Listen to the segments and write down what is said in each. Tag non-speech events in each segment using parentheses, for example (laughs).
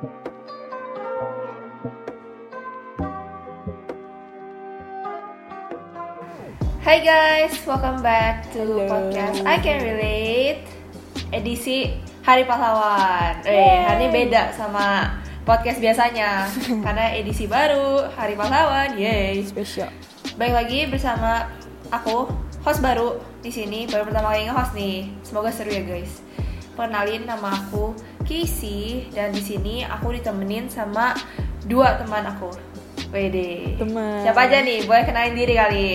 Hai guys, welcome back to Halo. podcast I Can Relate edisi Hari Pahlawan. Eh, hari ini beda sama podcast biasanya (laughs) karena edisi baru Hari Pahlawan. Yeay. spesial Baik lagi bersama aku, host baru di sini, baru pertama kali nge-host nih. Semoga seru ya guys. Kenalin nama aku Casey dan di sini aku ditemenin sama dua teman aku. Wede. Teman. Siapa aja nih? Boleh kenalin diri kali.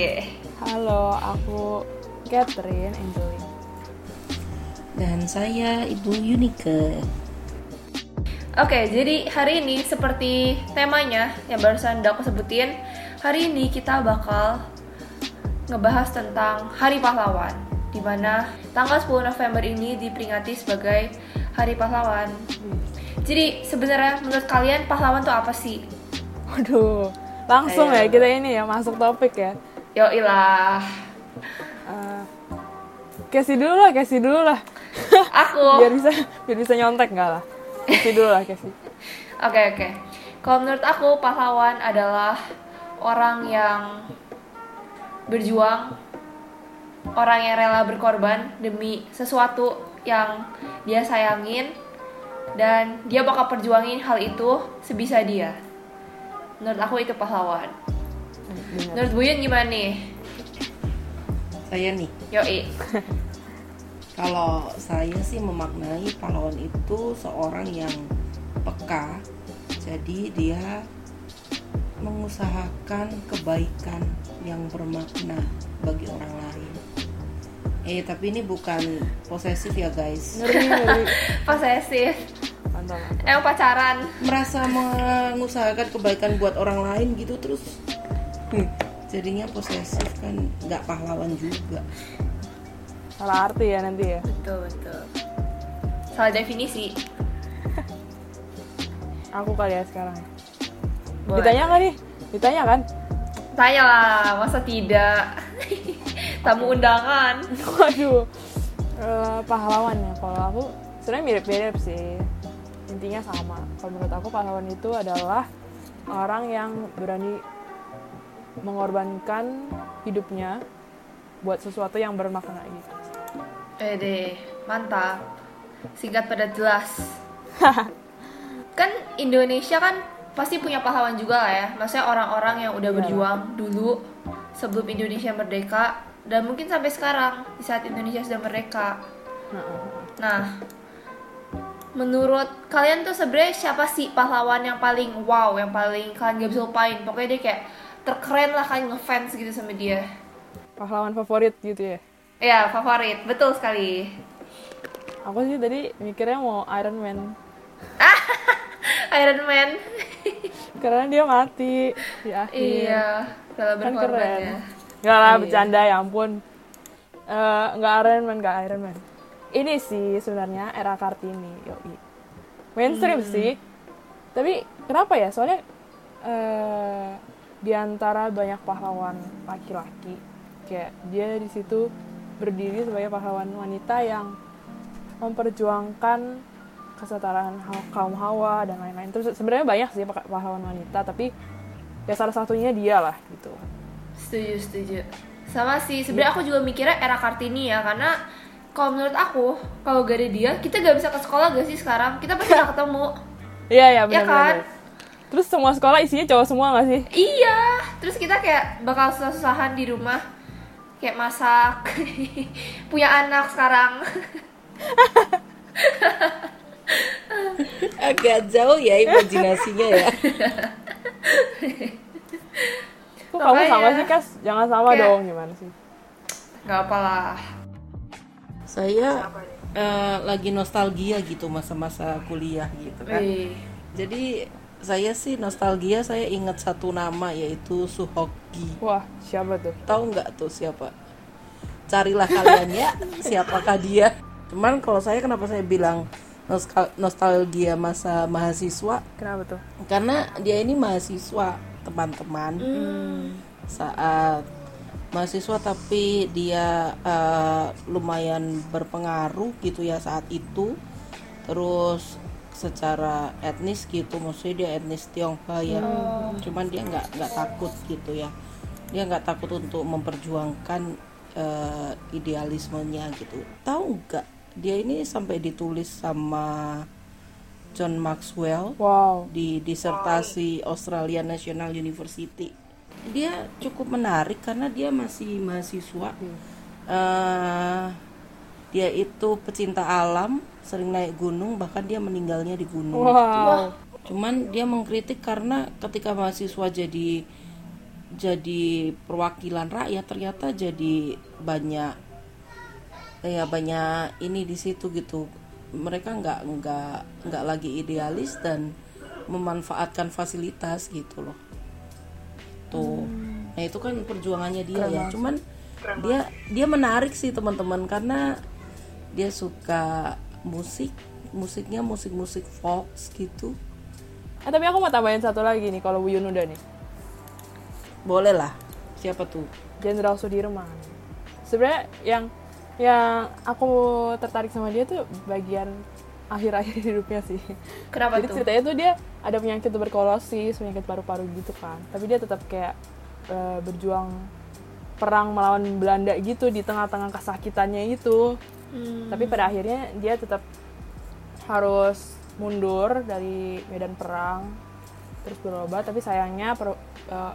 halo aku Catherine Angelin Dan saya Ibu Yunike. Oke, jadi hari ini seperti temanya yang barusan udah aku sebutin, hari ini kita bakal ngebahas tentang Hari Pahlawan, di mana tanggal 10 November ini diperingati sebagai Hari Pahlawan. Jadi sebenarnya menurut kalian pahlawan tuh apa sih? waduh langsung Ayo. ya kita ini ya masuk topik ya Yo ilah, Eh, Casey dulu lah Casey dulu lah (laughs) aku. biar bisa biar bisa nyontek nggak lah Casey dulu lah Casey Oke oke. Kalau menurut aku pahlawan adalah orang yang berjuang, orang yang rela berkorban demi sesuatu yang dia sayangin dan dia bakal perjuangin hal itu sebisa dia. Menurut aku itu pahlawan. Bener. Menurut Buyun gimana nih? Saya nih, Yoi. (laughs) kalau saya sih memaknai pahlawan itu seorang yang peka. Jadi dia mengusahakan kebaikan yang bermakna bagi orang lain. Eh, tapi ini bukan posesif ya, guys. ngeri ngeri (laughs) Posesif. mantap mantap Emang pacaran. Merasa mengusahakan kebaikan buat orang lain gitu terus hmm, jadinya posesif kan nggak pahlawan juga. salah arti ya nanti ya Betul betul. Salah definisi. (laughs) aku kali ya sekarang Boleh. ditanya nggak nih ditanya kan Tanya lah, masa tidak? (laughs) Tamu undangan. (laughs) Waduh, Eh, pahlawan ya. Kalau aku sebenarnya mirip-mirip sih. Intinya sama. Kalau menurut aku pahlawan itu adalah orang yang berani mengorbankan hidupnya buat sesuatu yang bermakna gitu. Deh, mantap. Singkat pada jelas. (laughs) kan Indonesia kan pasti punya pahlawan juga lah ya. Maksudnya orang-orang yang udah Iya. berjuang dulu sebelum Indonesia merdeka dan mungkin sampai sekarang di saat Indonesia sudah merdeka. Nah, menurut kalian tuh sebenarnya siapa sih pahlawan yang paling wow, yang paling kalian gak bisa lupain? Pokoknya dia kayak terkeren lah kalian ngefans gitu sama dia. pahlawan favorit gitu ya. Ya, favorit. Betul sekali. Aku sih tadi mikirnya mau Iron Man. (laughs) Iron Man. Karena dia mati di akhir. iya, kan berkorban keren. ya. Enggak lah, Iya. bercanda ya ampun. Eh, nggak Iron Man, nggak Iron Man. Ini sih sebenarnya era Kartini, yoi. Mainstream Hmm. sih. Tapi kenapa ya? Soalnya eh di antara banyak pahlawan laki-laki, kayak dia di situ berdiri sebagai pahlawan wanita yang memperjuangkan kesetaraan kaum hawa dan lain-lain. Terus sebenarnya banyak sih pahlawan wanita, tapi ya salah satunya dia lah gitu. Setuju, setuju. Sama sih, sebenarnya aku juga mikirnya era Kartini ya, karena kalau menurut aku, kalau gak ada dia, kita gak bisa ke sekolah gak sih sekarang? Kita pasti gak ketemu. Iya ya Ya benar kan? Terus semua sekolah isinya cowok semua gak sih? Iya, terus kita kayak bakal susah-susahan di rumah, kayak masak, (laughs) punya anak sekarang. Agak jauh ya imajinasinya ya. (laughs) Kok kamu sama sih Kas? Jangan sama Kayak- dong gimana sih? Gak apalah. Saya eh, lagi nostalgia gitu masa-masa kuliah gitu kan. Wih. Jadi saya sih nostalgia saya ingat satu nama yaitu Suhoki. Wah siapa tuh? Tahu nggak tuh siapa? Carilah kalian ya (laughs) siapakah dia. Cuman kalau saya kenapa saya bilang nostal- nostalgia masa mahasiswa Kenapa tuh? karena dia ini mahasiswa teman-teman. Saat mahasiswa tapi dia eh, lumayan berpengaruh gitu ya saat itu. Terus secara etnis gitu maksudnya dia etnis Tionghoa ya. Cuman dia nggak nggak takut gitu ya. Dia nggak takut untuk memperjuangkan eh, idealismenya gitu. Tahu nggak dia ini sampai ditulis sama John Maxwell wow di disertasi Australian National University. Dia cukup menarik karena dia masih mahasiswa. Eh, dia itu pecinta alam, sering naik gunung, bahkan dia meninggalnya di gunung. wow Cuman dia mengkritik karena ketika mahasiswa jadi jadi perwakilan rakyat ternyata jadi banyak ya banyak ini di situ gitu. Mereka nggak nggak nggak lagi idealis dan memanfaatkan fasilitas gitu loh. Tuh. Nah, itu kan perjuangannya dia ya. Cuman dia dia menarik sih teman-teman karena dia suka musik, musiknya musik-musik folk gitu. Eh, tapi aku mau tambahin satu lagi nih kalau Wuyun udah nih Boleh lah. Siapa tuh? Jenderal Sudirman sebenarnya yang yang aku tertarik sama dia tuh bagian akhir-akhir hidupnya sih Kenapa jadi tuh? ceritanya tuh dia ada penyakit tuberkulosis penyakit paru-paru gitu kan tapi dia tetap kayak eh, berjuang perang melawan Belanda gitu di tengah-tengah kesakitannya itu Hmm. tapi pada akhirnya dia tetap harus mundur dari medan perang terus berobat tapi sayangnya per- eh,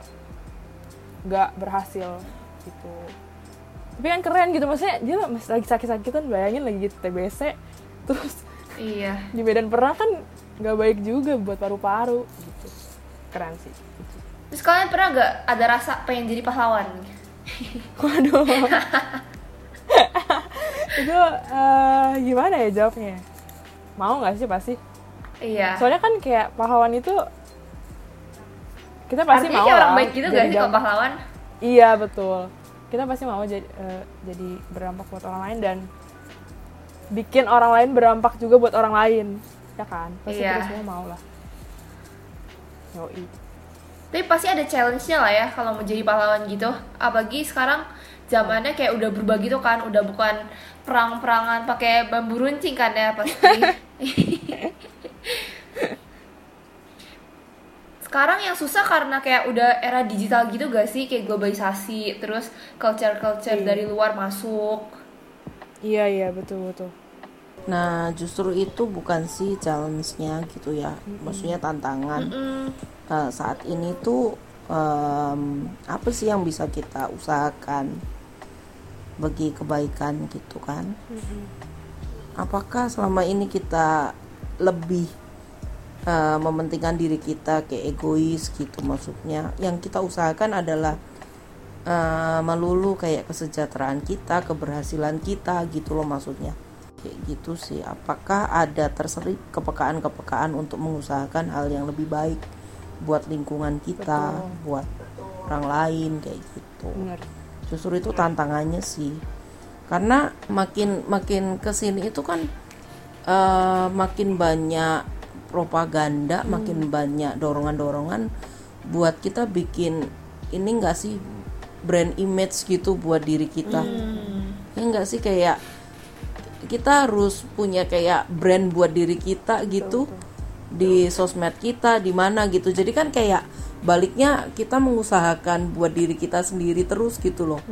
nggak berhasil gitu tapi kan keren gitu maksudnya dia masih lagi sakit-sakitan bayangin lagi gitu TBC (laughs) terus Iya. di medan perang kan nggak baik juga buat paru-paru gitu keren sih. Terus kalian pernah gak ada rasa pengen jadi pahlawan? (laughs) waduh (laughs) itu eh, gimana ya jawabnya mau nggak sih pasti Iya. soalnya kan kayak pahlawan itu kita pasti Artinya mau kayak orang baik gitu gak sih kalau pahlawan? iya betul kita pasti mau jadi eh, jadi berdampak buat orang lain dan bikin orang lain berdampak juga buat orang lain ya kan pasti kita semua mau lah Yoi. Tapi pasti ada challenge-nya lah ya kalau mau jadi pahlawan gitu. Apalagi sekarang zamannya kayak udah berubah gitu kan, udah bukan perang-perangan pakai bambu runcing kan ya pasti. (laughs) sekarang yang susah karena kayak udah era digital gitu gak sih kayak globalisasi terus culture-culture Iya. dari luar masuk iya iya betul betul Nah, justru itu bukan sih challenge-nya gitu ya. Maksudnya tantangan. Mm, Eh, saat ini tuh em, apa sih yang bisa kita usahakan bagi kebaikan gitu kan? Apakah selama ini kita lebih eh, mementingkan diri kita kayak egois gitu maksudnya? Yang kita usahakan adalah eh, melulu kayak kesejahteraan kita, keberhasilan kita gitu loh maksudnya. Kayak gitu sih. Apakah ada terselip kepekaan-kepekaan untuk mengusahakan hal yang lebih baik buat lingkungan kita, Betul. buat orang lain kayak gitu benar justru itu tantangannya sih karena makin makin ke sini itu kan eh, makin banyak propaganda makin banyak dorongan-dorongan buat kita bikin ini enggak sih brand image gitu buat diri kita. Ya enggak sih kayak kita harus punya kayak brand buat diri kita gitu di sosmed kita di mana gitu. Jadi kan kayak baliknya kita mengusahakan buat diri kita sendiri terus gitu loh.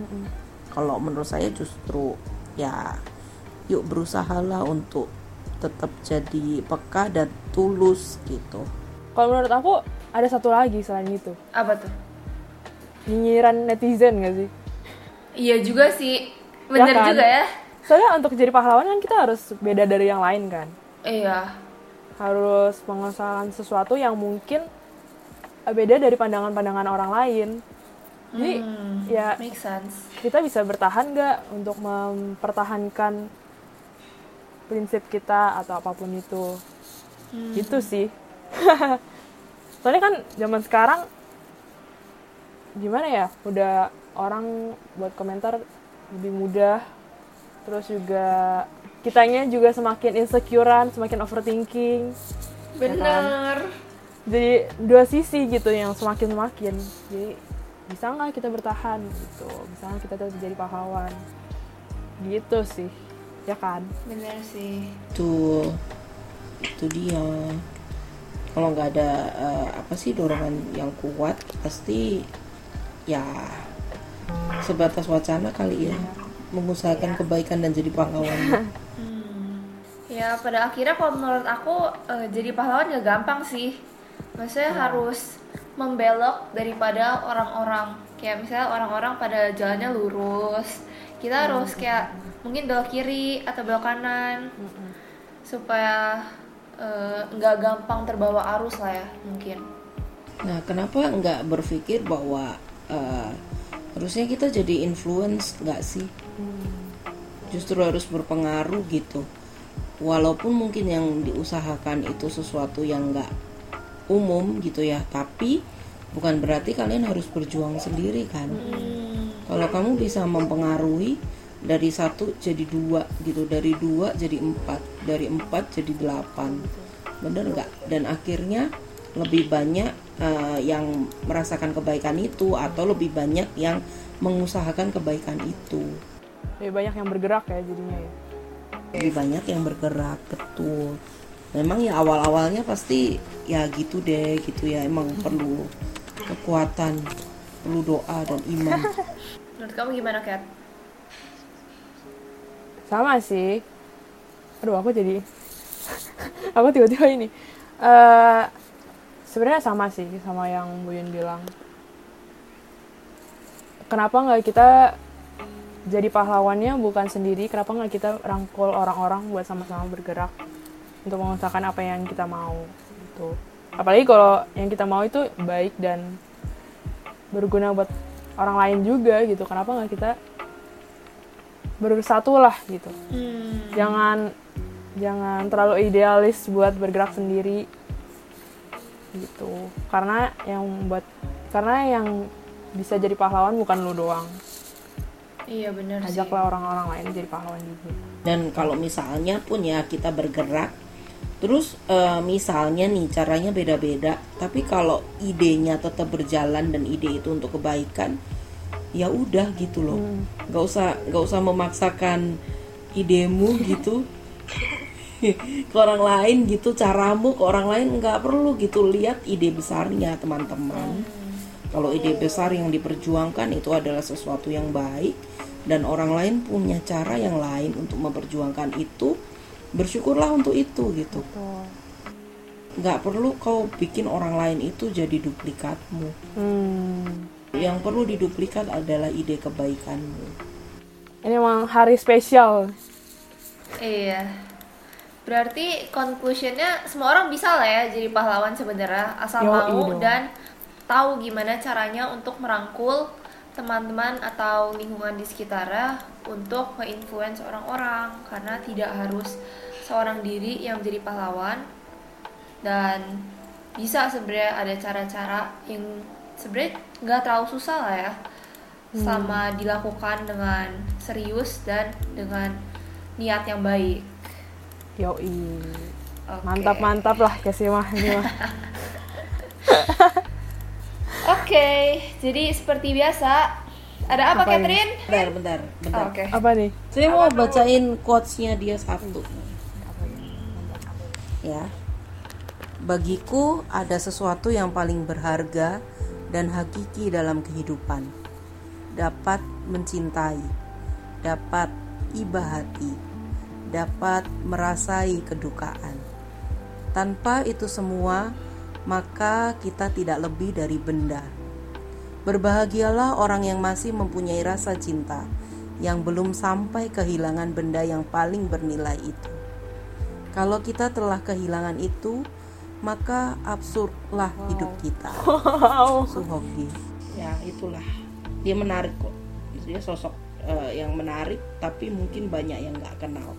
Kalau menurut saya justru ya yuk berusahalah untuk tetap jadi peka dan tulus gitu. Kalau menurut aku ada satu lagi selain itu. Apa tuh? Nyinyiran netizen gak sih? Iya juga sih. Bener kan? juga ya. Soalnya untuk jadi pahlawan kan kita harus beda dari yang lain kan? Iya. Harus mengusahakan sesuatu yang mungkin beda dari pandangan-pandangan orang lain. Jadi Hmm, ya make sense. kita bisa bertahan nggak untuk mempertahankan prinsip kita atau apa pun itu. Gitu sih. (laughs) Soalnya kan zaman sekarang gimana ya udah orang buat komentar lebih mudah. Terus juga kitanya juga semakin insecurean semakin overthinking. Bener jadi dua sisi gitu yang semakin semakin jadi bisa nggak kita bertahan gitu? Bisa nggak kita tetap jadi pahlawan? Gitu sih ya kan? Bener sih. Tuh itu dia. Kalau nggak ada eh, apa sih dorongan yang kuat pasti ya sebatas wacana kali ya. Mengusahakan kebaikan dan jadi pahlawan. (laughs) Ya pada akhirnya kalau menurut aku eh, jadi pahlawan gak gampang sih. Maksudnya harus membelok daripada orang-orang. Kayak misalnya orang-orang pada jalannya lurus. Kita harus kayak mungkin belok kiri atau belok kanan supaya eh, nggak gampang terbawa arus lah ya mungkin. Nah, kenapa nggak berpikir bahwa eh, harusnya kita jadi influence nggak sih? Justru harus berpengaruh gitu. Walaupun mungkin yang diusahakan itu sesuatu yang nggak umum gitu ya, tapi bukan berarti kalian harus berjuang sendiri kan? Kalau kamu bisa mempengaruhi dari satu jadi dua gitu, dari dua jadi empat, dari empat jadi delapan, bener nggak? Dan akhirnya lebih banyak eh, yang merasakan kebaikan itu atau lebih banyak yang mengusahakan kebaikan itu. Lebih banyak yang bergerak ya jadinya ya. lebih banyak yang bergerak betul. Memang ya awal awalnya pasti ya gitu deh gitu ya. Emang perlu kekuatan perlu doa dan iman. (laughs) Menurut kamu gimana Kat? Sama sih. Aduh, aku jadi (laughs) aku tiba-tiba ini. eh sebenarnya sama sih sama yang Bu Yun bilang. Kenapa nggak kita jadi pahlawannya bukan sendiri? Kenapa nggak kita rangkul orang-orang buat sama-sama bergerak untuk mengusahakan apa yang kita mau? Gitu. Apalagi kalau yang kita mau itu baik dan berguna buat orang lain juga gitu. Kenapa nggak kita bersatu lah gitu? Hmm. jangan jangan terlalu idealis buat bergerak sendiri gitu karena yang buat karena yang bisa jadi pahlawan bukan lu doang Iya bener sih. ajaklah orang-orang lain jadi pahlawan juga dan kalau misalnya pun ya kita bergerak terus eh, misalnya nih caranya beda-beda tapi kalau idenya tetap berjalan dan ide itu untuk kebaikan ya udah gitu loh. Nggak usah nggak usah memaksakan idemu gitu. (laughs) Ke orang lain gitu caramu ke orang lain nggak perlu gitu. Lihat ide besarnya teman-teman. Kalau ide besar yang diperjuangkan itu adalah sesuatu yang baik. Dan orang lain punya cara yang lain untuk memperjuangkan itu. Bersyukurlah untuk itu gitu. Nggak perlu kau bikin orang lain itu jadi duplikatmu. Hmm. Yang perlu diduplikat adalah ide kebaikanmu ini emang hari spesial Iya. Berarti conclusionnya semua orang bisa lah ya jadi pahlawan sebenarnya asal Yoi mau dong. dan tahu gimana caranya untuk merangkul teman-teman atau lingkungan di sekitarnya untuk nge-influence orang-orang karena tidak harus seorang diri yang menjadi pahlawan dan bisa sebenarnya ada cara-cara yang sebenarnya nggak terlalu susah lah ya. Sama dilakukan dengan serius dan dengan niat yang baik. yoi. Oke. mantap mantap lah ya sih mah ini mah Oke, jadi seperti biasa, ada apa, Apa ini? Catherine? bentar bentar bentar. Oke. apa nih? Saya mau bacain quotesnya dia satu. Ya. Bagiku ada sesuatu yang paling berharga dan hakiki dalam kehidupan. Dapat mencintai dapat iba hati dapat merasai kedukaan. Tanpa itu semua maka kita tidak lebih dari benda. Berbahagialah orang yang masih mempunyai rasa cinta, yang belum sampai kehilangan benda yang paling bernilai itu. Kalau kita telah kehilangan itu, maka absurdlah hidup kita. (laughs) wow Suhoki. Ya, itulah. Dia menarik kok. Dia sosok eh, yang menarik, tapi mungkin banyak yang nggak kenal.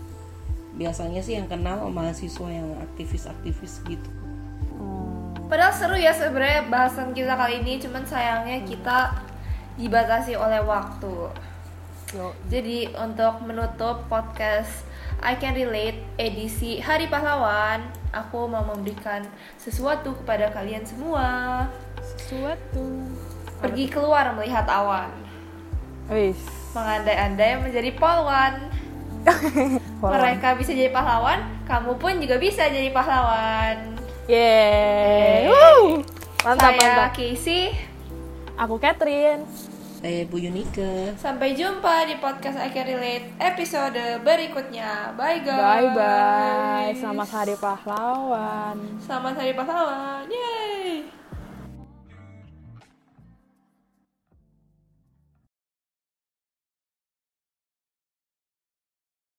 Biasanya sih yang kenal mahasiswa yang aktivis-aktivis gitu. Padahal seru ya sebenarnya bahasan kita kali ini, cuman sayangnya kita dibatasi oleh waktu. Yo. Jadi untuk menutup podcast I Can Relate edisi Hari Pahlawan, aku mau memberikan sesuatu kepada kalian semua. sesuatu Pergi keluar melihat awan, wis mengandai-andai menjadi polwan. (laughs) Pahlawan. Mereka bisa jadi pahlawan, kamu pun juga bisa jadi pahlawan. Yeay. Woo. Mantap, Saya mantap. Casey. Aku Catherine. Saya Bu Yunike. Sampai jumpa di podcast Can Relate episode berikutnya. Bye guys. Bye bye. Selamat Hari Pahlawan. Selamat Hari Pahlawan. Yeay.